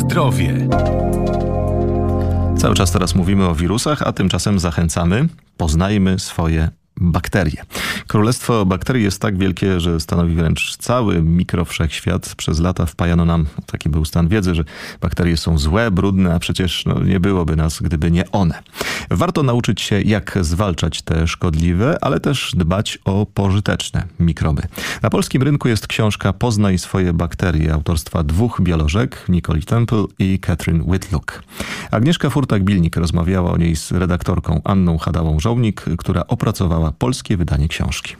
zdrowie. Cały czas teraz mówimy o wirusach, a tymczasem zachęcamy, poznajmy swoje bakterie. Królestwo bakterii jest tak wielkie, że stanowi wręcz cały mikrowszechświat. Przez lata wpajano nam, taki był stan wiedzy, że bakterie są złe, brudne, a przecież no, nie byłoby nas, gdyby nie one. Warto nauczyć się, jak zwalczać te szkodliwe, ale też dbać o pożyteczne mikroby. Na polskim rynku jest książka Poznaj swoje bakterie autorstwa dwóch biolożek, Nicole Temple i Catherine Whitlock. Agnieszka Furtak-Bilnik rozmawiała o niej z redaktorką Anną Hadałą-Żołnik, która opracowała polskie wydanie książki.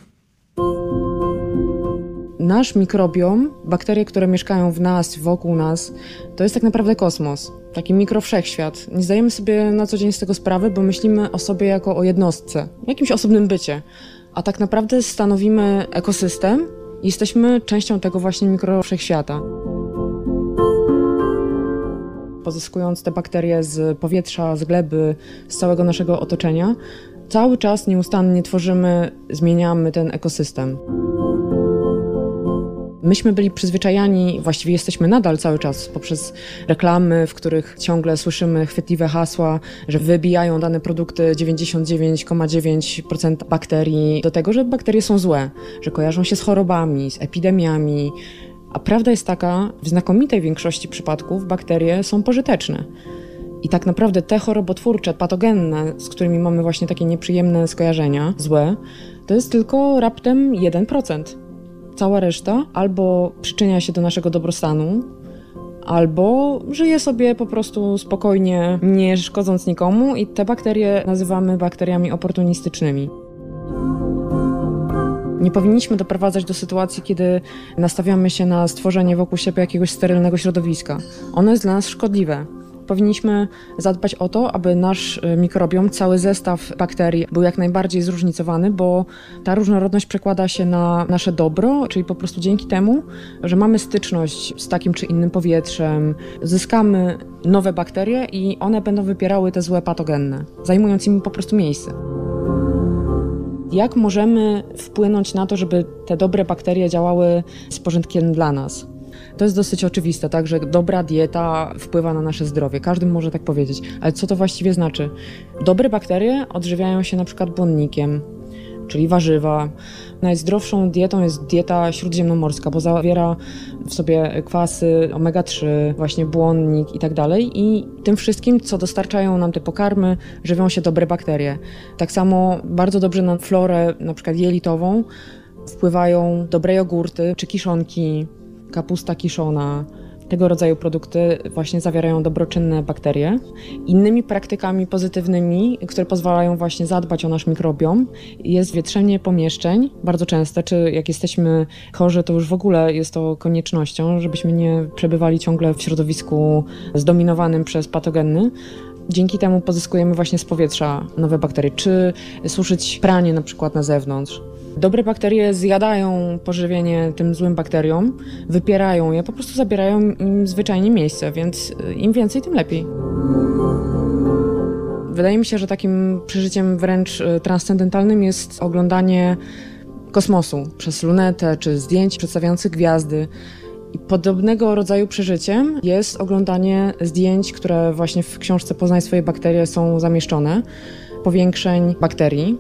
Nasz mikrobiom, bakterie, które mieszkają w nas, wokół nas, to jest tak naprawdę kosmos, taki mikrowszechświat. Nie zdajemy sobie na co dzień z tego sprawy, bo myślimy o sobie jako o jednostce, jakimś osobnym bycie. A tak naprawdę stanowimy ekosystem i jesteśmy częścią tego właśnie mikrowszechświata. Pozyskując te bakterie z powietrza, z gleby, z całego naszego otoczenia, cały czas nieustannie tworzymy, zmieniamy ten ekosystem. Myśmy byli przyzwyczajani, właściwie jesteśmy nadal cały czas poprzez reklamy, w których ciągle słyszymy chwytliwe hasła, że wybijają dane produkty 99,9% bakterii do tego, że bakterie są złe, że kojarzą się z chorobami, z epidemiami. A prawda jest taka, w znakomitej większości przypadków bakterie są pożyteczne. I tak naprawdę te chorobotwórcze, patogenne, z którymi mamy właśnie takie nieprzyjemne skojarzenia, złe, to jest tylko raptem 1%. Cała reszta albo przyczynia się do naszego dobrostanu, albo żyje sobie po prostu spokojnie, nie szkodząc nikomu, i te bakterie nazywamy bakteriami oportunistycznymi. Nie powinniśmy doprowadzać do sytuacji, kiedy nastawiamy się na stworzenie wokół siebie jakiegoś sterylnego środowiska. Ono jest dla nas szkodliwe powinniśmy zadbać o to, aby nasz y, mikrobiom, cały zestaw bakterii był jak najbardziej zróżnicowany, bo ta różnorodność przekłada się na nasze dobro, czyli po prostu dzięki temu, że mamy styczność z takim czy innym powietrzem, zyskamy nowe bakterie i one będą wypierały te złe patogenne, zajmując im po prostu miejsce. Jak możemy wpłynąć na to, żeby te dobre bakterie działały z porządkiem dla nas? To jest dosyć oczywiste, tak, że dobra dieta wpływa na nasze zdrowie. Każdy może tak powiedzieć. Ale co to właściwie znaczy? Dobre bakterie odżywiają się na przykład błonnikiem, czyli warzywa. Najzdrowszą dietą jest dieta śródziemnomorska, bo zawiera w sobie kwasy omega-3, właśnie błonnik i tak dalej. I tym wszystkim, co dostarczają nam te pokarmy, żywią się dobre bakterie. Tak samo bardzo dobrze na florę, na przykład jelitową, wpływają dobre jogurty czy kiszonki, kapusta kiszona. Tego rodzaju produkty właśnie zawierają dobroczynne bakterie. Innymi praktykami pozytywnymi, które pozwalają właśnie zadbać o nasz mikrobiom, jest wietrzenie pomieszczeń, bardzo częste, czy jak jesteśmy chorzy, to już w ogóle jest to koniecznością, żebyśmy nie przebywali ciągle w środowisku zdominowanym przez patogeny. Dzięki temu pozyskujemy właśnie z powietrza nowe bakterie, czy suszyć pranie na przykład na zewnątrz. Dobre bakterie zjadają pożywienie tym złym bakteriom, wypierają je, po prostu zabierają im zwyczajnie miejsce, więc y, im więcej, tym lepiej. Wydaje mi się, że takim przeżyciem wręcz y, transcendentalnym jest oglądanie kosmosu przez lunetę czy zdjęć przedstawiających gwiazdy. I podobnego rodzaju przeżyciem jest oglądanie zdjęć, które właśnie w książce Poznaj swoje bakterie są zamieszczone, powiększeń bakterii.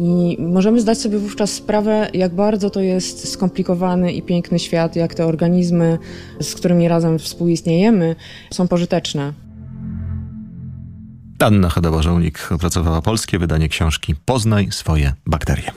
I możemy zdać sobie wówczas sprawę, jak bardzo to jest skomplikowany i piękny świat, jak te organizmy, z którymi razem współistniejemy, są pożyteczne. Anna Hadowa-Żołnik opracowała polskie wydanie książki Poznaj swoje bakterie.